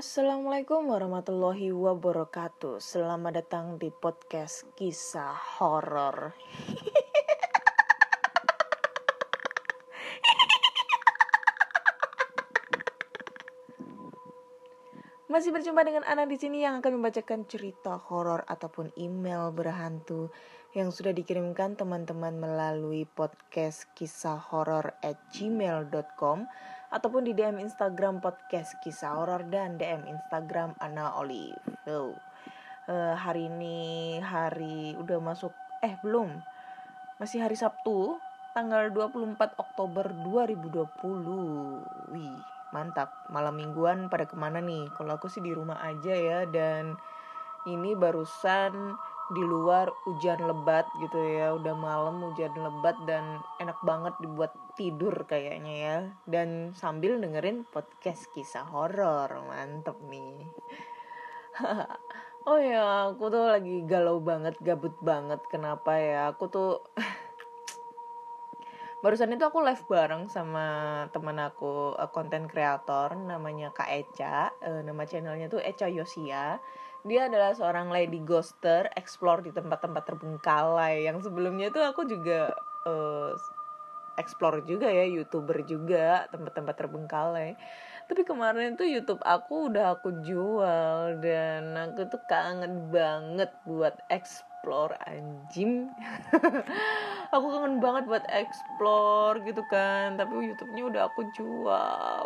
Assalamualaikum warahmatullahi wabarakatuh. Selamat datang di podcast kisah horor. Masih berjumpa dengan Ana di sini yang akan membacakan cerita horor ataupun email berhantu yang sudah dikirimkan teman-teman melalui podcast kisah horor at gmail.com ataupun di DM Instagram podcast kisah horor dan DM Instagram Ana Olive. Oh. Eh, hari ini hari udah masuk eh belum masih hari Sabtu tanggal 24 Oktober 2020. Wih mantap. Malam mingguan pada ke mana nih? Kalau aku sih di rumah aja ya dan ini barusan di luar hujan lebat gitu ya. Udah malam hujan lebat dan enak banget dibuat tidur kayaknya ya. Dan sambil dengerin podcast kisah horor. Mantep nih. Oh ya aku tuh lagi galau banget gabut banget. Kenapa ya? Aku tuh barusan itu aku live bareng sama teman aku konten kreator namanya Kak Eca. Uh, nama channelnya tuh Eca Yosia. Dia adalah seorang lady ghoster explore di tempat-tempat terbengkalai. Yang sebelumnya tuh aku juga uh, explore juga ya youtuber juga tempat-tempat terbengkalai. Tapi kemarin tuh YouTube aku udah aku jual dan aku tuh kangen banget buat explore anjing. Aku kangen banget buat explore gitu kan. Tapi YouTube-nya udah aku jual.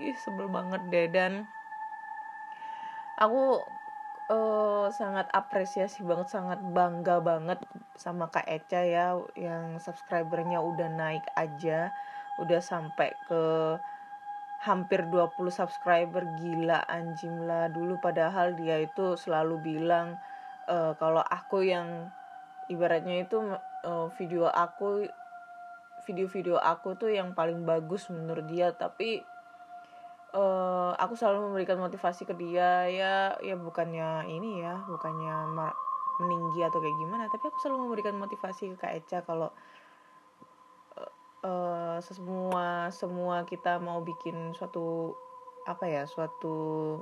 Ih sebel banget deh. Dan aku uh, sangat apresiasi banget sangat bangga banget sama Kak Eca ya yang subscribernya udah naik aja. Udah sampai ke hampir 20 subscriber. Gila anjing lah. Dulu padahal dia itu selalu bilang uh, kalau aku yang ibaratnya itu uh, video aku video-video aku tuh yang paling bagus menurut dia. Tapi uh, aku selalu memberikan motivasi ke dia. Ya ya bukannya ini ya bukannya meninggi atau kayak gimana. Tapi aku selalu memberikan motivasi ke Kak Eca kalau uh, semua semua kita mau bikin suatu apa ya suatu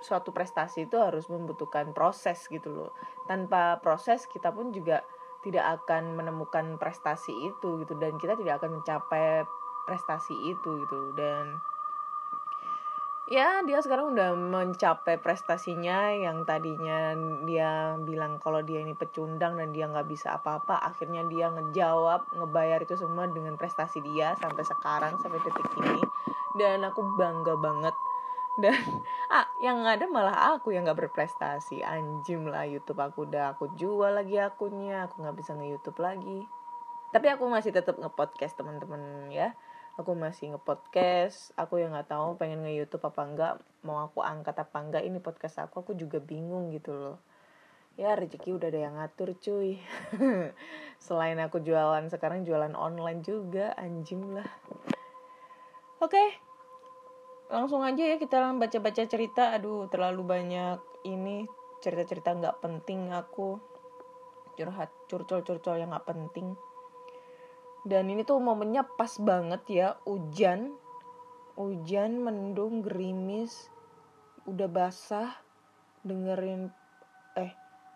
suatu prestasi itu harus membutuhkan proses gitu loh. Tanpa proses kita pun juga tidak akan menemukan prestasi itu gitu. Dan kita tidak akan mencapai prestasi itu gitu. Dan ya dia sekarang udah mencapai prestasinya yang tadinya dia bilang kalau dia ini pecundang dan dia nggak bisa apa-apa akhirnya dia ngejawab ngebayar itu semua dengan prestasi dia sampai sekarang sampai detik ini. Dan aku bangga banget dan ah yang ada malah aku yang nggak berprestasi. Anjim lah YouTube aku udah aku jual lagi akunnya aku nggak bisa nge YouTube lagi. Tapi aku masih tetap nge-podcast teman-teman ya. Aku masih nge-podcast aku yang nggak tahu pengen nge YouTube apa enggak mau aku angkat apa enggak ini podcast aku aku juga bingung gitu loh. Ya rezeki udah ada yang ngatur cuy. Selain aku jualan sekarang jualan online juga anjing lah. Oke okay langsung aja ya kita baca-baca cerita. Aduh terlalu banyak ini cerita-cerita nggak penting aku. Curhat curcol-curcol yang nggak penting. Dan ini tuh momennya pas banget ya hujan. Hujan mendung gerimis udah basah. Dengerin eh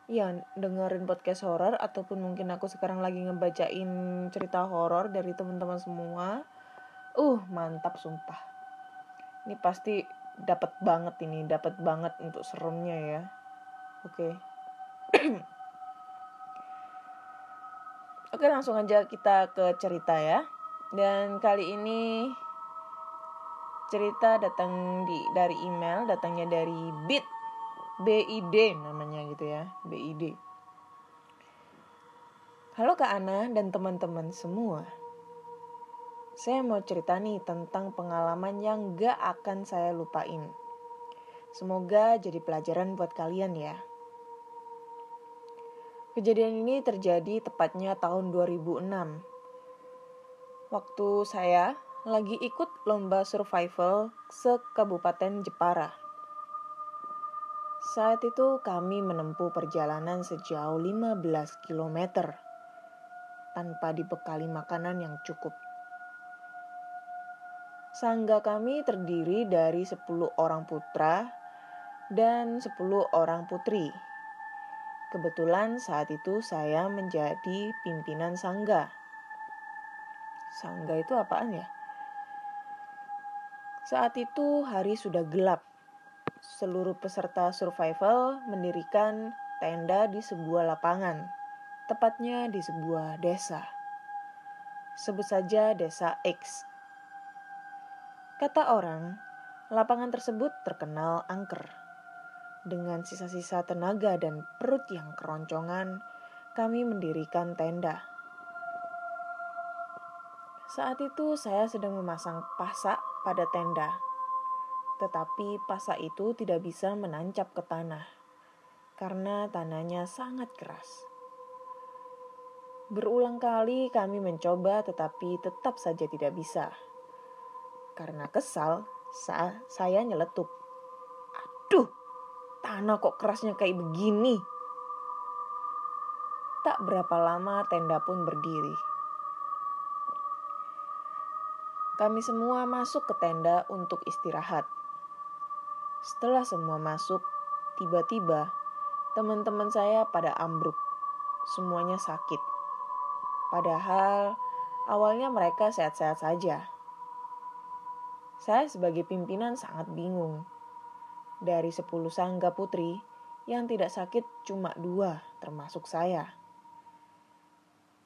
iya dengerin podcast horor ataupun mungkin aku sekarang lagi ngebacain cerita horor dari teman-teman semua. Uh mantap sumpah ini pasti dapat banget ini dapat banget untuk seremnya ya. Oke. Okay. oke langsung aja kita ke cerita ya. Dan kali ini cerita datang di dari email datangnya dari bit BID namanya gitu ya BID Halo Kak Ana dan teman-teman semua saya mau cerita nih tentang pengalaman yang gak akan saya lupain. Semoga jadi pelajaran buat kalian ya. Kejadian ini terjadi tepatnya tahun 2006. Waktu saya lagi ikut lomba survival se-Kabupaten Jepara. Saat itu kami menempuh perjalanan sejauh 15 km tanpa dibekali makanan yang cukup. Sangga kami terdiri dari 10 orang putra dan 10 orang putri. Kebetulan saat itu saya menjadi pimpinan sangga. Sangga itu apaan ya? Saat itu hari sudah gelap. Seluruh peserta survival mendirikan tenda di sebuah lapangan, tepatnya di sebuah desa. Sebut saja desa X. Kata orang, lapangan tersebut terkenal angker. Dengan sisa-sisa tenaga dan perut yang keroncongan, kami mendirikan tenda. Saat itu saya sedang memasang pasak pada tenda. Tetapi pasak itu tidak bisa menancap ke tanah karena tanahnya sangat keras. Berulang kali kami mencoba tetapi tetap saja tidak bisa. Karena kesal, sa saya nyeletuk. Aduh, tanah kok kerasnya kayak begini? Tak berapa lama tenda pun berdiri. Kami semua masuk ke tenda untuk istirahat. Setelah semua masuk, tiba-tiba teman-teman saya pada ambruk. Semuanya sakit. Padahal awalnya mereka sehat-sehat saja. Saya sebagai pimpinan sangat bingung. Dari 10 sangga putri, yang tidak sakit cuma dua, termasuk saya.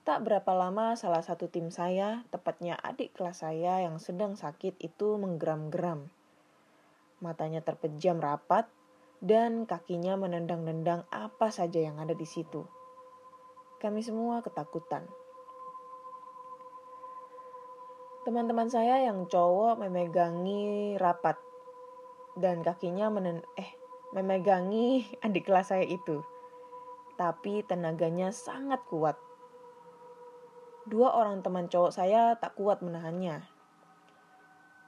Tak berapa lama salah satu tim saya, tepatnya adik kelas saya yang sedang sakit itu menggeram-geram. Matanya terpejam rapat dan kakinya menendang-nendang apa saja yang ada di situ. Kami semua ketakutan. Teman-teman saya yang cowok memegangi rapat dan kakinya menen eh memegangi adik kelas saya itu. Tapi tenaganya sangat kuat Dua orang teman cowok saya tak kuat menahannya.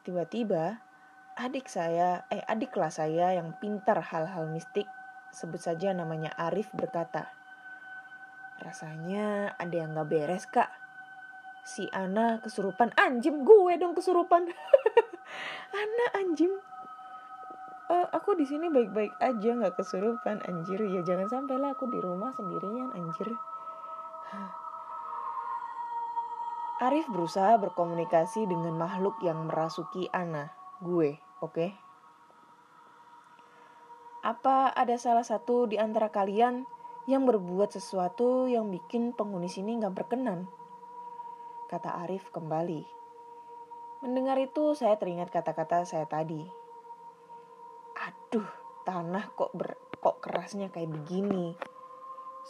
Tiba-tiba, adik saya, eh adik kelas saya yang pintar hal-hal mistik, sebut saja namanya Arif berkata, Rasanya ada yang gak beres kak. Si Ana kesurupan, anjim gue dong kesurupan. Ana anjim. Uh, aku di sini baik-baik aja nggak kesurupan anjir ya jangan sampai lah aku di rumah sendirian anjir Arif berusaha berkomunikasi dengan makhluk yang merasuki Ana, gue, oke? Okay? Apa ada salah satu di antara kalian yang berbuat sesuatu yang bikin penghuni sini gak berkenan? Kata Arif kembali. Mendengar itu saya teringat kata-kata saya tadi. Aduh, tanah kok ber, kok kerasnya kayak begini.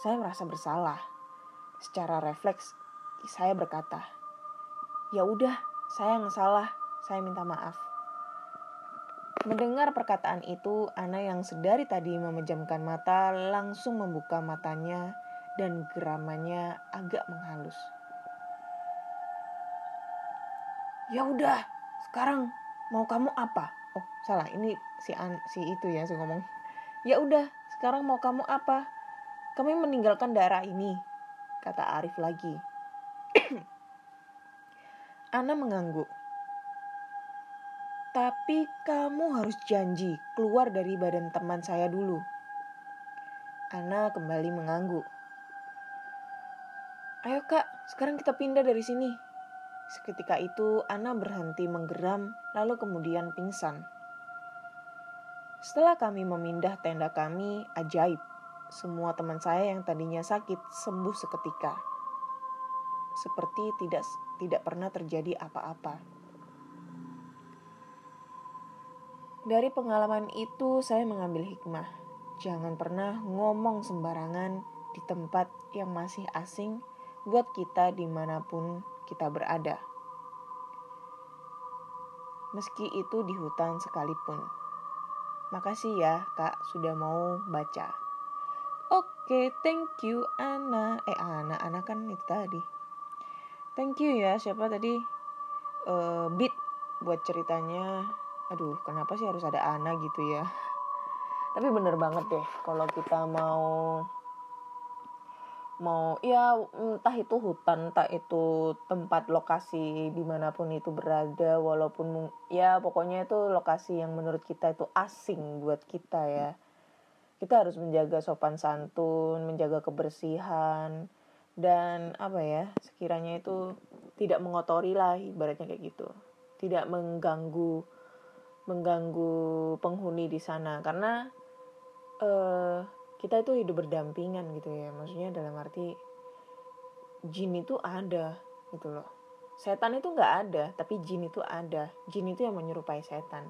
Saya merasa bersalah. Secara refleks saya berkata, "Ya udah, saya yang salah. Saya minta maaf." Mendengar perkataan itu, Ana yang sedari tadi memejamkan mata langsung membuka matanya dan geramannya agak menghalus. Ya udah, sekarang mau kamu apa? Oh, salah. Ini si An, si itu ya si ngomong. Ya udah, sekarang mau kamu apa? Kami meninggalkan daerah ini, kata Arif lagi. Ana mengangguk. Tapi kamu harus janji keluar dari badan teman saya dulu. Ana kembali mengangguk. Ayo kak, sekarang kita pindah dari sini. Seketika itu Ana berhenti menggeram lalu kemudian pingsan. Setelah kami memindah tenda kami, ajaib. Semua teman saya yang tadinya sakit sembuh seketika seperti tidak tidak pernah terjadi apa-apa. Dari pengalaman itu saya mengambil hikmah. Jangan pernah ngomong sembarangan di tempat yang masih asing buat kita di mana pun kita berada. Meski itu di hutan sekalipun. Makasih ya kak sudah mau baca. Oke. Oke, thank you Ana. Eh Ana, Ana kan itu tadi. Thank you ya siapa tadi? Eh Beat buat ceritanya. Aduh, kenapa sih harus ada Ana gitu ya? Tapi bener banget deh kalau kita mau mau ya entah itu hutan entah itu tempat lokasi di mana pun itu berada walaupun ya pokoknya itu lokasi yang menurut kita itu asing buat kita ya. Kita harus menjaga sopan santun menjaga kebersihan dan apa ya sekiranya itu tidak mengotori lah ibaratnya kayak gitu. Tidak mengganggu mengganggu penghuni di sana. Karena eh kita itu hidup berdampingan gitu ya maksudnya dalam arti jin itu ada gitu loh. Setan itu nggak ada tapi jin itu ada. Jin itu yang menyerupai setan.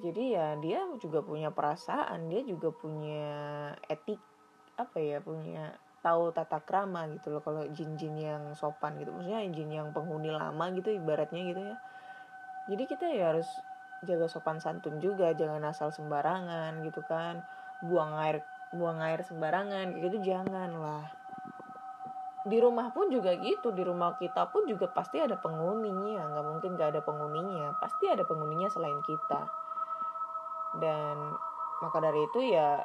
Jadi ya dia juga punya perasaan dia juga punya etik apa ya punya tahu tata krama gitu loh kalau jin-jin yang sopan gitu. Maksudnya jin yang penghuni lama gitu ibaratnya gitu ya. Jadi kita ya harus jaga sopan santun juga jangan asal sembarangan gitu kan buang air buang air sembarangan gitu jangan lah. Di rumah pun juga gitu di rumah kita pun juga pasti ada penghuninya nggak mungkin nggak ada penghuninya pasti ada penghuninya selain kita. Dan maka dari itu ya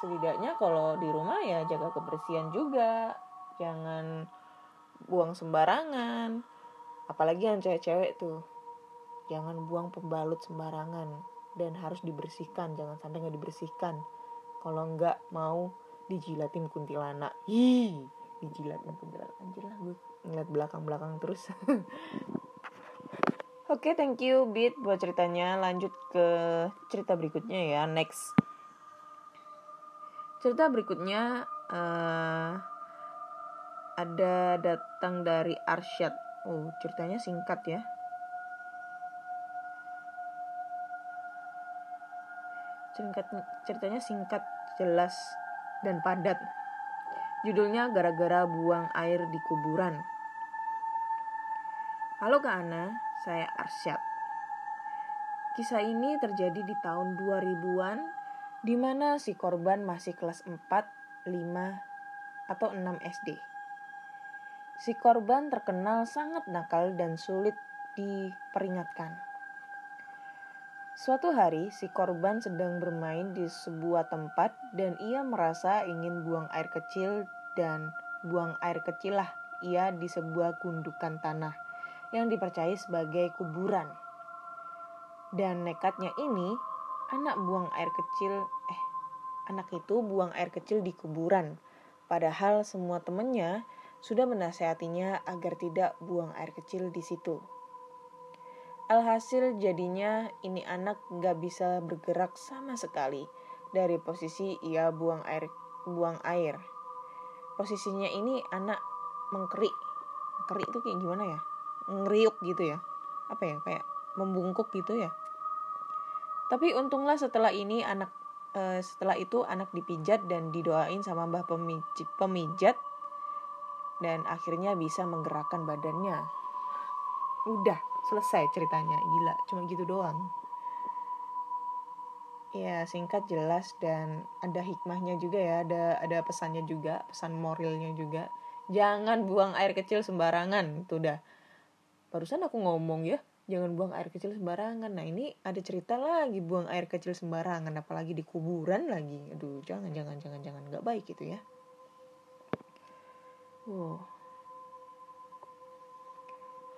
setidaknya kalau di rumah ya jaga kebersihan juga. Jangan buang sembarangan. Apalagi yang cewek-cewek tuh jangan buang pembalut sembarangan dan harus dibersihkan jangan sampai nggak dibersihkan kalau nggak mau dijilatin kuntilanak hi dijilatin kuntilanak anjir lah gue ngeliat belakang belakang terus Oke, thank you Beat buat ceritanya. Lanjut ke cerita berikutnya ya, next. Cerita berikutnya eh ada datang dari Arsyad. Oh, ceritanya singkat ya. Singkat, ceritanya singkat, jelas, dan padat. Judulnya gara-gara buang air di kuburan. Halo Kak Ana, saya Arsyad. Kisah ini terjadi di tahun 2000-an di mana si korban masih kelas 4, 5, atau 6 SD. Si korban terkenal sangat nakal dan sulit diperingatkan. Suatu hari, si korban sedang bermain di sebuah tempat dan ia merasa ingin buang air kecil dan buang air kecil lah ia di sebuah gundukan tanah yang dipercayai sebagai kuburan. Dan nekatnya ini, anak buang air kecil, eh, anak itu buang air kecil di kuburan. Padahal semua temannya sudah menasehatinya agar tidak buang air kecil di situ. Alhasil jadinya ini anak gak bisa bergerak sama sekali dari posisi ia buang air buang air. Posisinya ini anak mengkerik. Mengkerik itu kayak gimana ya? ngeriuk gitu ya apa ya kayak membungkuk gitu ya tapi untunglah setelah ini anak eh, setelah itu anak dipijat dan didoain sama mbah pemijat dan akhirnya bisa menggerakkan badannya udah selesai ceritanya. Gila cuma gitu doang. Ya singkat jelas dan ada hikmahnya juga ya. Ada ada pesannya juga pesan moralnya juga. Jangan buang air kecil sembarangan. Itu udah. Barusan aku ngomong ya jangan buang air kecil sembarangan. Nah ini ada cerita lagi buang air kecil sembarangan apalagi di kuburan lagi. Aduh jangan jangan jangan jangan. Nggak baik itu ya. Wow.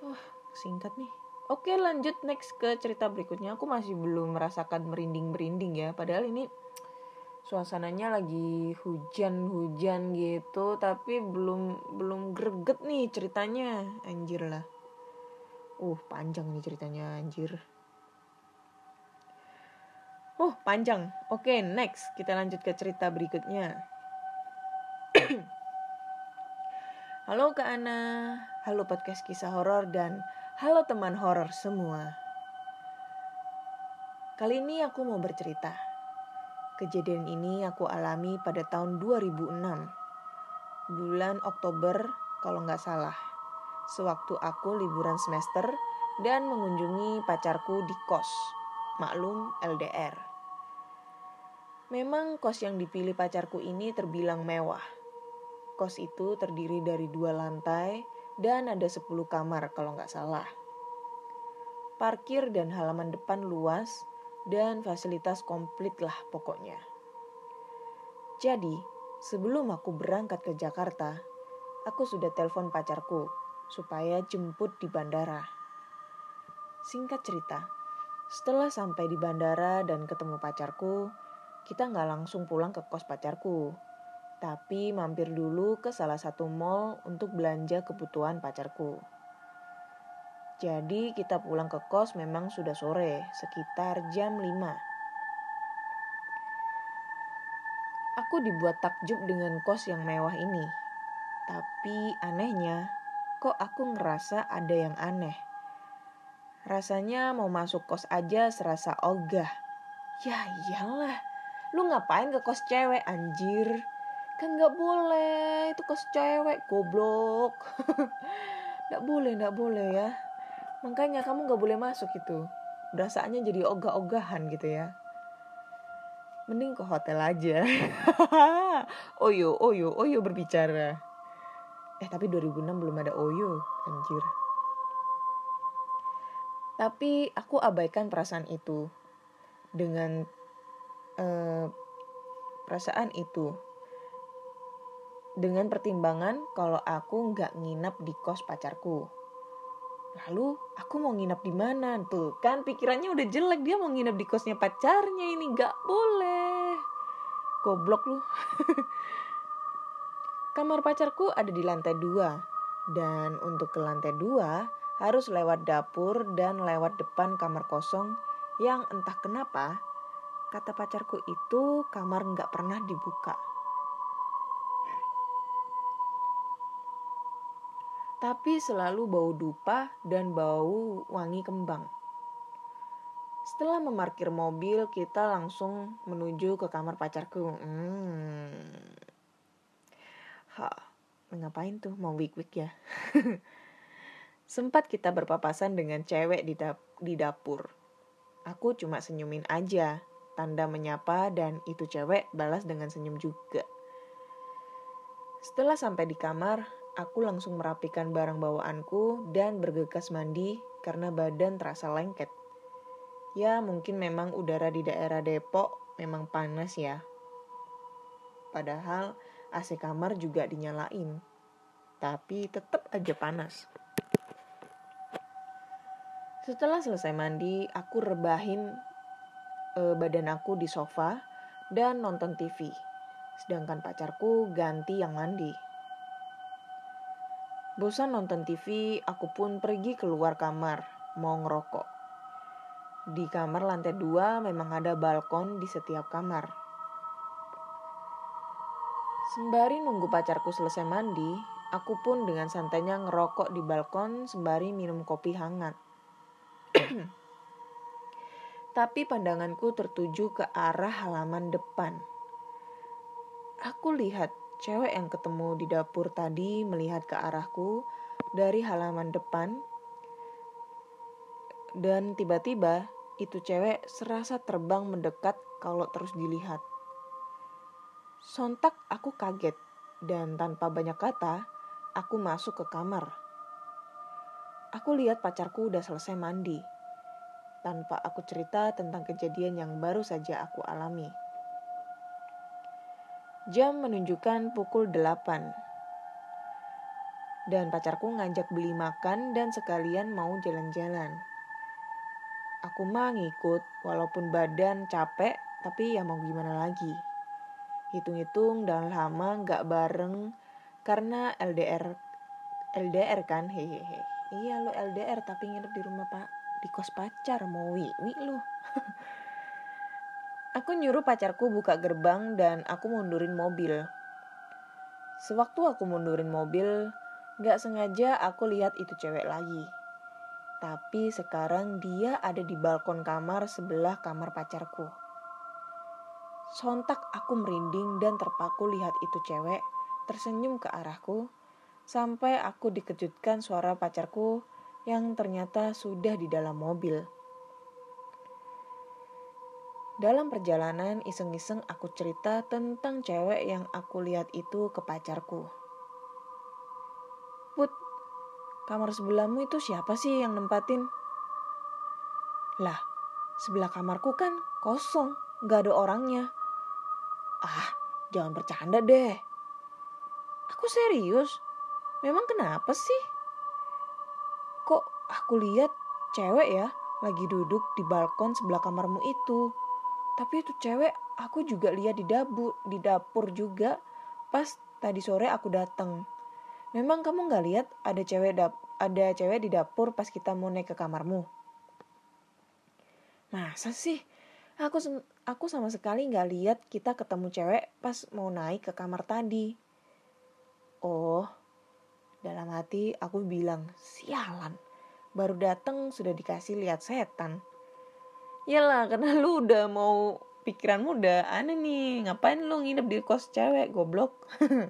Wah singkat nih oke lanjut next ke cerita berikutnya aku masih belum merasakan merinding merinding ya padahal ini suasananya lagi hujan-hujan gitu tapi belum belum greget nih ceritanya anjir lah Uh, panjang nih ceritanya anjir. Uh, panjang. Oke, next. Kita lanjut ke cerita berikutnya. halo Kak Ana. Halo podcast kisah horor dan halo teman horor semua. Kali ini aku mau bercerita. Kejadian ini aku alami pada tahun 2006. Bulan Oktober kalau nggak salah sewaktu aku liburan semester dan mengunjungi pacarku di kos. Maklum LDR. Memang kos yang dipilih pacarku ini terbilang mewah. Kos itu terdiri dari dua lantai dan ada 10 kamar kalau nggak salah. Parkir dan halaman depan luas dan fasilitas komplit lah pokoknya. Jadi, sebelum aku berangkat ke Jakarta, aku sudah telepon pacarku supaya jemput di bandara. Singkat cerita, setelah sampai di bandara dan ketemu pacarku, kita nggak langsung pulang ke kos pacarku, tapi mampir dulu ke salah satu mall untuk belanja kebutuhan pacarku. Jadi kita pulang ke kos memang sudah sore, sekitar jam 5. Aku dibuat takjub dengan kos yang mewah ini. Tapi anehnya, kok aku ngerasa ada yang aneh. Rasanya mau masuk kos aja serasa ogah. Ya iyalah, Lu ngapain ke kos cewek anjir? Kan gak boleh, itu kos cewek, goblok. gak boleh, gak boleh ya. Makanya kamu gak boleh masuk itu. Berasaannya jadi ogah-ogahan gitu ya. Mending ke hotel aja. oyo, oyo, oyo berbicara. Eh tapi 2006 belum ada oyo, anjir. Tapi aku abaikan perasaan itu dengan eh, perasaan itu dengan pertimbangan kalau aku nggak nginap di kos pacarku. Lalu aku mau nginap di mana tuh? Kan pikirannya udah jelek dia mau nginap di kosnya pacarnya ini nggak boleh. Goblok lu. Kamar pacarku ada di lantai dua dan untuk ke lantai dua harus lewat dapur dan lewat depan kamar kosong yang entah kenapa Kata pacarku itu kamar nggak pernah dibuka. Tapi selalu bau dupa dan bau wangi kembang. Setelah memarkir mobil, kita langsung menuju ke kamar pacarku. Hmm. Ha, ngapain tuh? Mau wik-wik ya? Sempat kita berpapasan dengan cewek di, dap di dapur. Aku cuma senyumin aja tanda menyapa dan itu cewek balas dengan senyum juga. Setelah sampai di kamar, aku langsung merapikan barang bawaanku dan bergegas mandi karena badan terasa lengket. Ya mungkin memang udara di daerah Depok memang panas ya. Padahal AC kamar juga dinyalain. Tapi tetap aja panas. Setelah selesai mandi, aku rebahin uh, badan aku di sofa dan nonton TV. Sedangkan pacarku ganti yang mandi. Bosan nonton TV, aku pun pergi keluar kamar, mau ngerokok. Di kamar lantai dua memang ada balkon di setiap kamar. Sembari nunggu pacarku selesai mandi, aku pun dengan santainya ngerokok di balkon sembari minum kopi hangat. tapi pandanganku tertuju ke arah halaman depan. Aku lihat cewek yang ketemu di dapur tadi melihat ke arahku dari halaman depan, dan tiba-tiba itu cewek serasa terbang mendekat kalau terus dilihat. Sontak aku kaget dan tanpa banyak kata, aku masuk ke kamar. Aku lihat pacarku udah selesai mandi tanpa aku cerita tentang kejadian yang baru saja aku alami. Jam menunjukkan pukul 8. Dan pacarku ngajak beli makan dan sekalian mau jalan-jalan. Aku mah ngikut walaupun badan capek tapi ya mau gimana lagi. Hitung-hitung dan lama gak bareng karena LDR LDR kan hehehe. Iya lo LDR tapi nginep di rumah pak di kos pacar mau wiwi lu aku nyuruh pacarku buka gerbang dan aku mundurin mobil. Sewaktu aku mundurin mobil gak sengaja aku lihat itu cewek lagi. Tapi sekarang dia ada di balkon kamar sebelah kamar pacarku. Sontak aku merinding dan terpaku lihat itu cewek tersenyum ke arahku sampai aku dikejutkan suara pacarku yang ternyata sudah di dalam mobil. Dalam perjalanan iseng-iseng aku cerita tentang cewek yang aku lihat itu ke pacarku. Put, kamar sebelahmu itu siapa sih yang nempatin? Lah, sebelah kamarku kan kosong, gak ada orangnya. Ah, jangan bercanda deh. Aku serius. Memang kenapa sih? Kok aku lihat cewek ya lagi duduk di balkon sebelah kamarmu itu. Tapi itu cewek aku juga lihat di dapur, di dapur juga pas tadi sore aku datang. Memang kamu nggak lihat ada cewek dap ada cewek di dapur pas kita mau naik ke kamarmu? Masa sih? Aku aku sama sekali nggak lihat kita ketemu cewek pas mau naik ke kamar tadi. Oh, dalam hati aku bilang, sialan. Baru datang sudah dikasih lihat setan. Yalah karena lu udah mau pikiranmu udah aneh nih. Ngapain lu nginep di kos cewek goblok?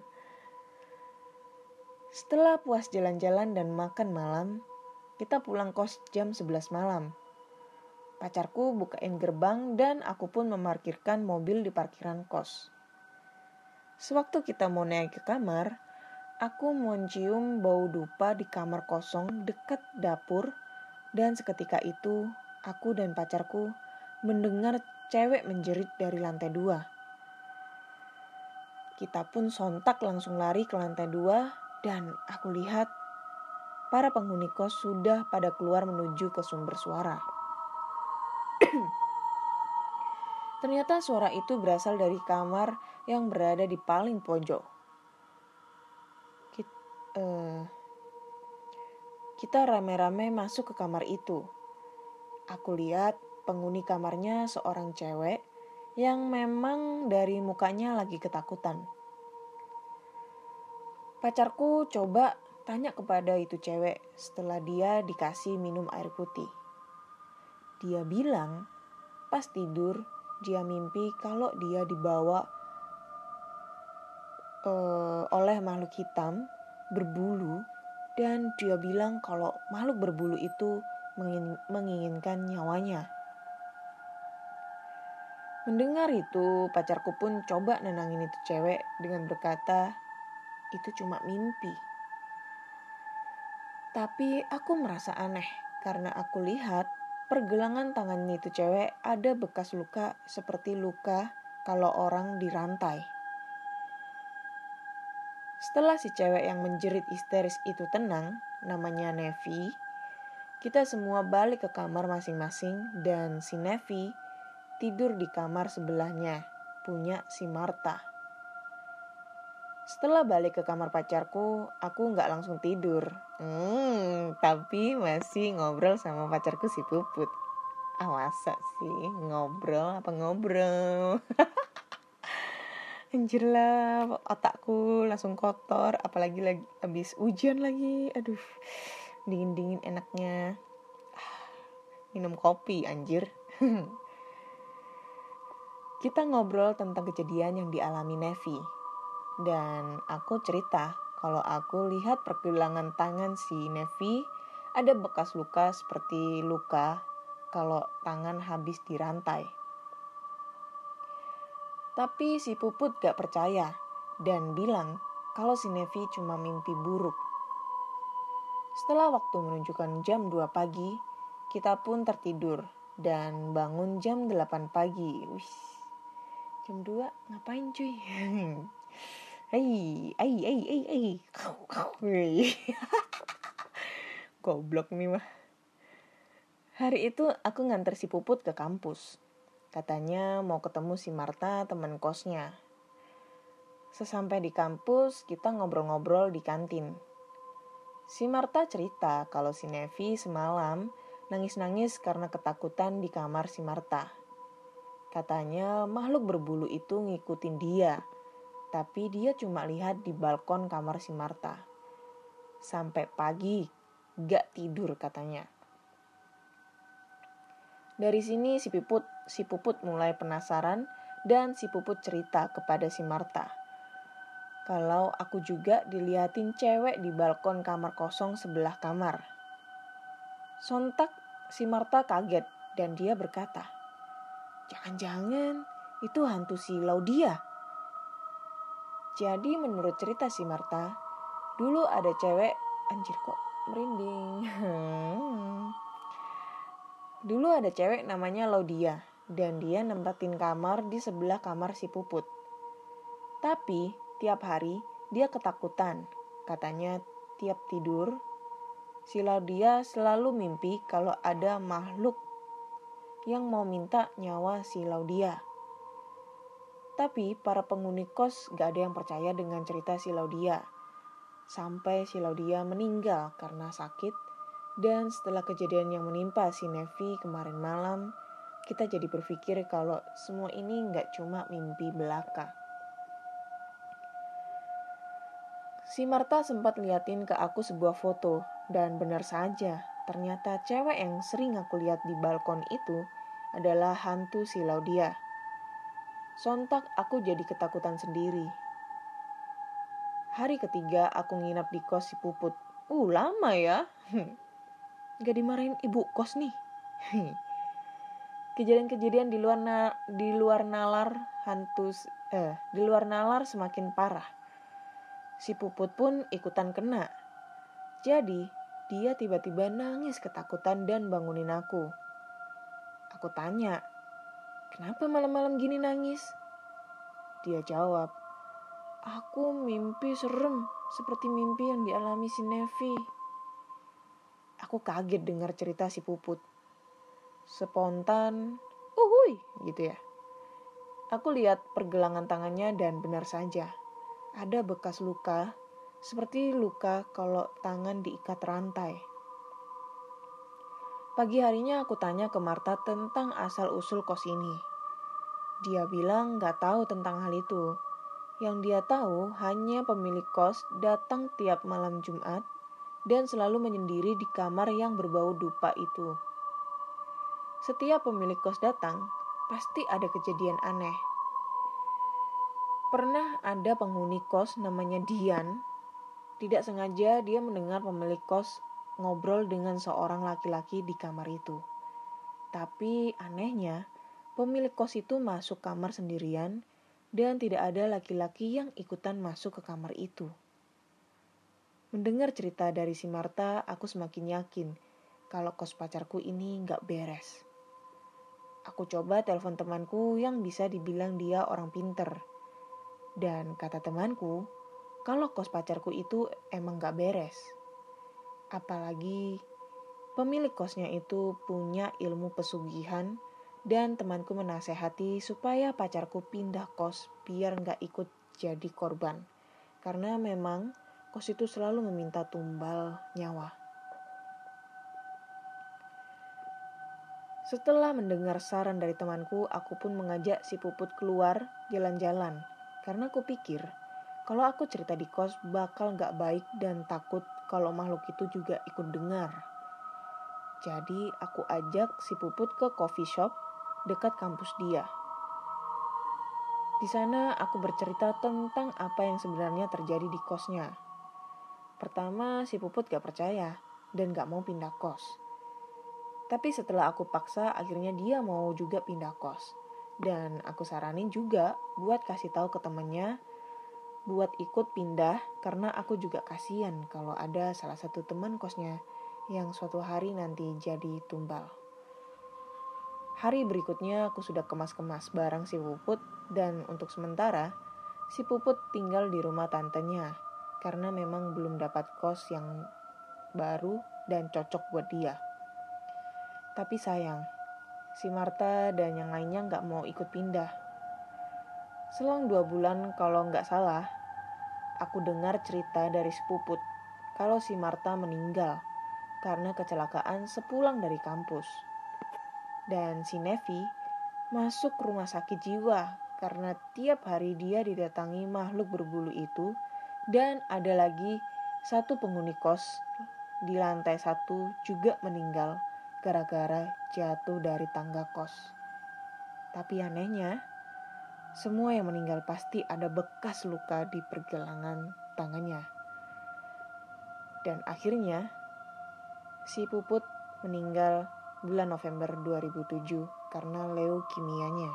Setelah puas jalan-jalan dan makan malam, kita pulang kos jam 11 malam. Pacarku bukain gerbang dan aku pun memarkirkan mobil di parkiran kos. Sewaktu kita mau naik ke kamar, aku mencium bau dupa di kamar kosong dekat dapur dan seketika itu aku dan pacarku mendengar cewek menjerit dari lantai dua. Kita pun sontak langsung lari ke lantai dua dan aku lihat para penghuni kos sudah pada keluar menuju ke sumber suara. Ternyata suara itu berasal dari kamar yang berada di paling pojok. Kita, uh, eh, kita rame-rame masuk ke kamar itu. Aku lihat penghuni kamarnya seorang cewek yang memang dari mukanya lagi ketakutan. Pacarku coba tanya kepada itu cewek setelah dia dikasih minum air putih. Dia bilang pas tidur dia mimpi kalau dia dibawa uh, oleh makhluk hitam berbulu dan dia bilang kalau makhluk berbulu itu menginginkan nyawanya. Mendengar itu, pacarku pun coba nenangin itu cewek dengan berkata, itu cuma mimpi. Tapi aku merasa aneh karena aku lihat pergelangan tangannya itu cewek ada bekas luka seperti luka kalau orang dirantai. Setelah si cewek yang menjerit histeris itu tenang, namanya Nevi, kita semua balik ke kamar masing-masing dan si Nevi tidur di kamar sebelahnya, punya si Marta. Setelah balik ke kamar pacarku, aku nggak langsung tidur. Hmm, tapi masih ngobrol sama pacarku si Puput. Awasa sih, ngobrol apa ngobrol. Anjir lah, otakku langsung kotor, apalagi lagi habis hujan lagi. Aduh dingin-dingin enaknya minum kopi anjir kita ngobrol tentang kejadian yang dialami Nevi dan aku cerita kalau aku lihat pergelangan tangan si Nevi ada bekas luka seperti luka kalau tangan habis dirantai. Tapi si Puput gak percaya dan bilang kalau si Nevi cuma mimpi buruk. Setelah waktu menunjukkan jam 2 pagi, kita pun tertidur dan bangun jam 8 pagi. Wih, jam 2 ngapain cuy? Hei, ai, ai, ai, ai. Goblok nih mah. Hari itu aku nganter si Puput ke kampus. Katanya mau ketemu si Marta teman kosnya. Sesampai di kampus, kita ngobrol-ngobrol di kantin. Si Marta cerita kalau si Nevi semalam nangis-nangis karena ketakutan di kamar si Marta. Katanya makhluk berbulu itu ngikutin dia, tapi dia cuma lihat di balkon kamar si Marta. Sampai pagi, gak tidur katanya. Dari sini si Puput, si Puput mulai penasaran dan si Puput cerita kepada si Marta kalau aku juga diliatin cewek di balkon kamar kosong sebelah kamar. Sontak si Marta kaget dan dia berkata, Jangan-jangan itu hantu si Laudia. Jadi menurut cerita si Marta, dulu ada cewek, anjir kok merinding. dulu ada cewek namanya Laudia dan dia nempatin kamar di sebelah kamar si Puput. Tapi tiap hari dia ketakutan. Katanya tiap tidur si Laudia selalu mimpi kalau ada makhluk yang mau minta nyawa si Laudia. Tapi para penghuni kos gak ada yang percaya dengan cerita si Laudia. Sampai si Laudia meninggal karena sakit dan setelah kejadian yang menimpa si Nevi kemarin malam, kita jadi berpikir kalau semua ini nggak cuma mimpi belaka. Si Marta sempat liatin ke aku sebuah foto dan benar saja, ternyata cewek yang sering aku lihat di balkon itu adalah hantu si Laudia. Sontak aku jadi ketakutan sendiri. Hari ketiga aku nginap di kos si Puput. Uh, lama ya. Gak dimarahin ibu kos nih. Kejadian-kejadian di luar na di luar nalar hantu eh di luar nalar semakin parah. Si Puput pun ikutan kena. Jadi, dia tiba-tiba nangis ketakutan dan bangunin aku. Aku tanya, "Kenapa malam-malam gini nangis?" Dia jawab, Aku mimpi serem seperti mimpi yang dialami si Nevi. Aku kaget dengar cerita si Puput. Spontan, uhui gitu ya. Aku lihat pergelangan tangannya dan benar saja. Ada bekas luka, seperti luka kalau tangan diikat rantai. Pagi harinya aku tanya ke Marta tentang asal-usul kos ini. Dia bilang gak tahu tentang hal itu, yang dia tahu hanya pemilik kos datang tiap malam Jumat dan selalu menyendiri di kamar yang berbau dupa itu. Setiap pemilik kos datang, pasti ada kejadian aneh. Pernah ada penghuni kos namanya Dian. Tidak sengaja dia mendengar pemilik kos ngobrol dengan seorang laki-laki di kamar itu. Tapi anehnya, pemilik kos itu masuk kamar sendirian dan tidak ada laki-laki yang ikutan masuk ke kamar itu. Mendengar cerita dari si Marta, aku semakin yakin kalau kos pacarku ini nggak beres. Aku coba telepon temanku yang bisa dibilang dia orang pinter. Dan kata temanku, kalau kos pacarku itu emang nggak beres. Apalagi pemilik kosnya itu punya ilmu pesugihan dan temanku menasehati supaya pacarku pindah kos biar nggak ikut jadi korban. Karena memang kos itu selalu meminta tumbal nyawa. Setelah mendengar saran dari temanku, aku pun mengajak si Puput keluar jalan-jalan. Karena aku pikir, kalau aku cerita di kos bakal nggak baik dan takut kalau makhluk itu juga ikut dengar. Jadi aku ajak si Puput ke coffee shop dekat kampus dia. Di sana aku bercerita tentang apa yang sebenarnya terjadi di kosnya. Pertama si Puput gak percaya dan gak mau pindah kos. Tapi setelah aku paksa akhirnya dia mau juga pindah kos. Dan aku saranin juga buat kasih tahu ke temennya buat ikut pindah karena aku juga kasihan kalau ada salah satu teman kosnya yang suatu hari nanti jadi tumbal. Hari berikutnya aku sudah kemas-kemas barang si Puput dan untuk sementara si Puput tinggal di rumah tantenya karena memang belum dapat kos yang baru dan cocok buat dia. Tapi sayang, si Marta dan yang lainnya nggak mau ikut pindah. Selang dua bulan kalau nggak salah, aku dengar cerita dari si Puput kalau si Marta meninggal karena kecelakaan sepulang dari kampus dan si Nevi masuk rumah sakit jiwa karena tiap hari dia didatangi makhluk berbulu itu dan ada lagi satu penghuni kos di lantai satu juga meninggal gara-gara jatuh dari tangga kos. Tapi anehnya, semua yang meninggal pasti ada bekas luka di pergelangan tangannya. Dan akhirnya, si Puput meninggal bulan November 2007 karena leukemianya.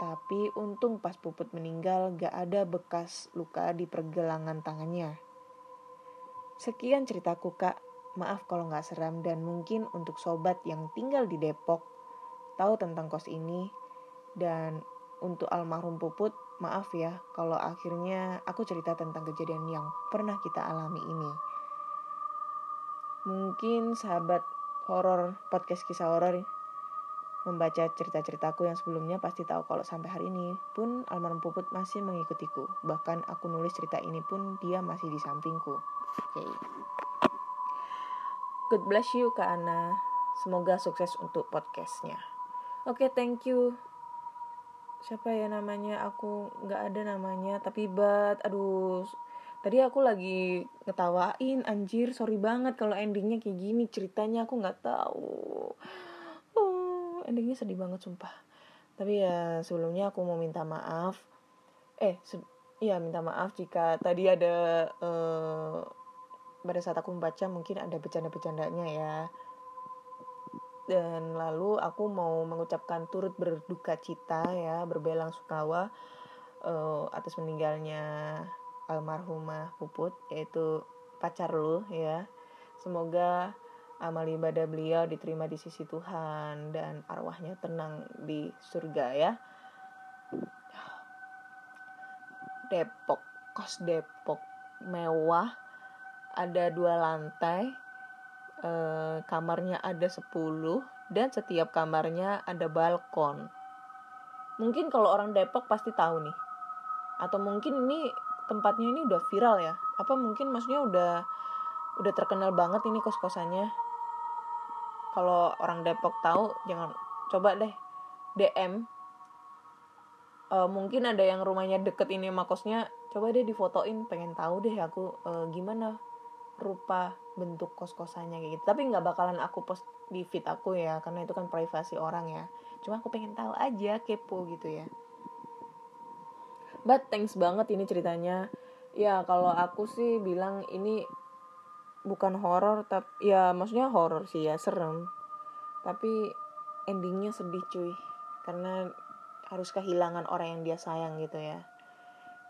Tapi untung pas Puput meninggal gak ada bekas luka di pergelangan tangannya. Sekian ceritaku kak, maaf kalau gak seram dan mungkin untuk sobat yang tinggal di Depok tahu tentang kos ini dan untuk almarhum Puput maaf ya kalau akhirnya aku cerita tentang kejadian yang pernah kita alami ini. Mungkin sahabat horor podcast kisah horor membaca cerita-ceritaku yang sebelumnya pasti tahu kalau sampai hari ini pun almarhum Puput masih mengikutiku. Bahkan aku nulis cerita ini pun dia masih di sampingku. Okay. God bless you Kak Ana. Semoga sukses untuk podcastnya. Oke, okay, thank you. Siapa ya namanya? Aku nggak ada namanya. Tapi but, aduh, tadi aku lagi ngetawain anjir sorry banget kalau endingnya kayak gini ceritanya aku nggak tahu endingnya sedih banget sumpah tapi ya sebelumnya aku mau minta maaf eh iya minta maaf jika tadi ada uh, pada saat aku membaca mungkin ada bercanda-bercandanya ya. Dan lalu aku mau mengucapkan turut berduka cita ya berbelang sukawa uh, atas meninggalnya almarhumah Puput yaitu pacar lu ya. Semoga amal ibadah beliau diterima di sisi Tuhan dan arwahnya tenang di surga ya. Depok, kos Depok mewah, ada dua lantai, e, kamarnya ada 10 dan setiap kamarnya ada balkon. Mungkin kalau orang Depok pasti tahu nih. Atau mungkin ini tempatnya ini udah viral ya. Apa mungkin maksudnya udah udah terkenal banget ini kos-kosannya kalau orang Depok tahu jangan coba deh DM uh, eh, mungkin ada yang rumahnya deket ini sama coba deh difotoin pengen tahu deh aku uh, gimana rupa bentuk kos kosannya kayak gitu. Tapi nggak bakalan aku post di feed aku ya karena itu kan privasi orang ya. Cuma aku pengen tahu aja kepo gitu ya. But thanks banget ini ceritanya. Ya kalau aku sih bilang ini bukan horor tapi ya maksudnya horor sih ya serem. Tapi endingnya sedih cuy. Karena harus kehilangan orang yang dia sayang gitu ya.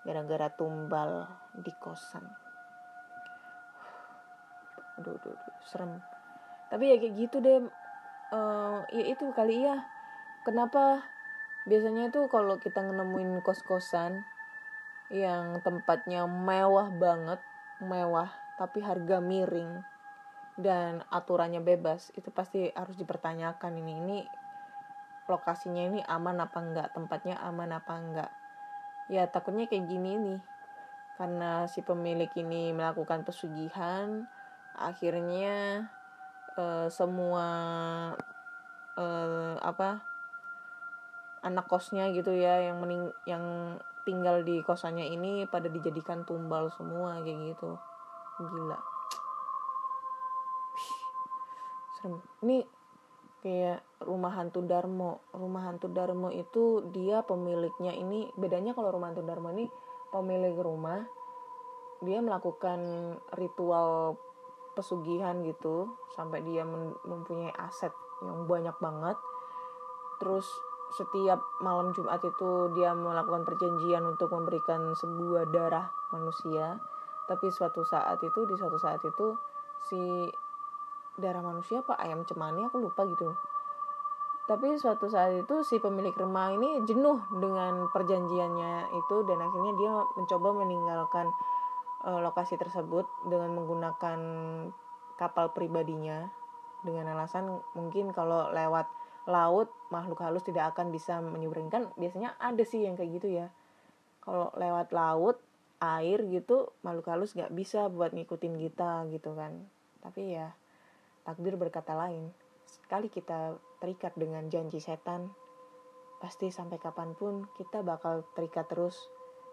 Gara-gara tumbal di kosan aduh, aduh, aduh serem. Tapi ya kayak gitu deh uh, ya itu kali ya. Kenapa? Biasanya tuh kalau kita nemuin kos-kosan yang tempatnya mewah banget mewah tapi harga miring dan aturannya bebas itu pasti harus dipertanyakan ini ini lokasinya ini aman apa enggak tempatnya aman apa enggak. Ya takutnya kayak gini nih karena si pemilik ini melakukan pesugihan akhirnya uh, semua uh, apa anak kosnya gitu ya yang mening yang tinggal di kosannya ini pada dijadikan tumbal semua kayak gitu. Gila. Serem. Ini kayak rumah hantu Darmo. Rumah hantu Darmo itu dia pemiliknya ini bedanya kalau rumah hantu Darmo ini pemilik rumah dia melakukan ritual pesugihan gitu sampai dia mempunyai aset yang banyak banget. Terus setiap malam Jumat itu dia melakukan perjanjian untuk memberikan sebuah darah manusia. Tapi suatu saat itu di suatu saat itu si darah manusia apa ayam cemani aku lupa gitu. Tapi suatu saat itu si pemilik rumah ini jenuh dengan perjanjiannya itu dan akhirnya dia mencoba meninggalkan uh, lokasi tersebut dengan menggunakan kapal pribadinya dengan alasan mungkin kalau lewat laut makhluk halus tidak akan bisa menyeberangkan biasanya ada sih yang kayak gitu ya. Kalau lewat laut air gitu makhluk halus nggak bisa buat ngikutin kita gitu kan. Tapi ya takdir berkata lain. Sekali kita terikat dengan janji setan pasti sampai kapan pun kita bakal terikat terus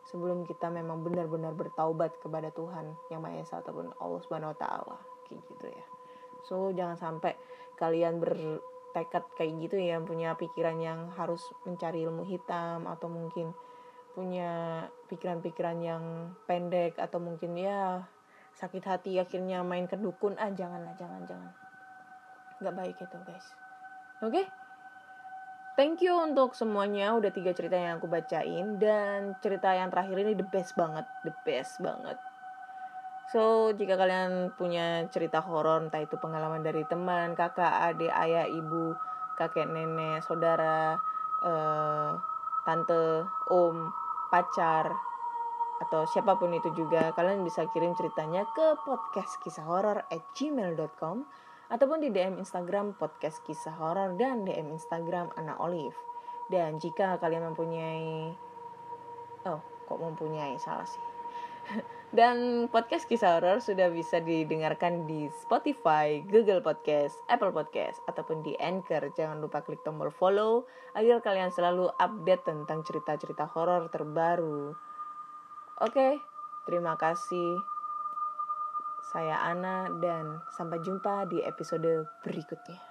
sebelum kita memang benar-benar bertaubat kepada Tuhan yang Maha Esa ataupun Allah Subhanahu wa taala kayak gitu ya. So jangan sampai kalian bertekad kayak gitu ya punya pikiran yang harus mencari ilmu hitam atau mungkin punya pikiran-pikiran yang pendek atau mungkin ya sakit hati akhirnya main ke dukun ah janganlah jangan jangan nggak baik itu guys Oke? Thank you untuk semuanya udah tiga cerita yang aku bacain dan cerita yang terakhir ini the best banget, the best banget. So, jika kalian punya cerita horor, entah itu pengalaman dari teman, kakak, adik, ayah, ibu, kakek, nenek, saudara, eh, tante, om, pacar, atau siapa pun itu juga, kalian bisa kirim ceritanya ke podcast kisah horor at gmail.com ataupun di DM Instagram podcast kisah horor dan DM Instagram Ana Olive. Dan jika kalian mempunyai oh kok mempunyai salah sih. Dan podcast kisah horor sudah bisa didengarkan di Spotify, Google Podcast, Apple Podcast, ataupun di Anchor. Jangan lupa klik tombol follow agar kalian selalu update tentang cerita-cerita horor terbaru. Oke, terima kasih. Saya Ana dan sampai jumpa di episode berikutnya.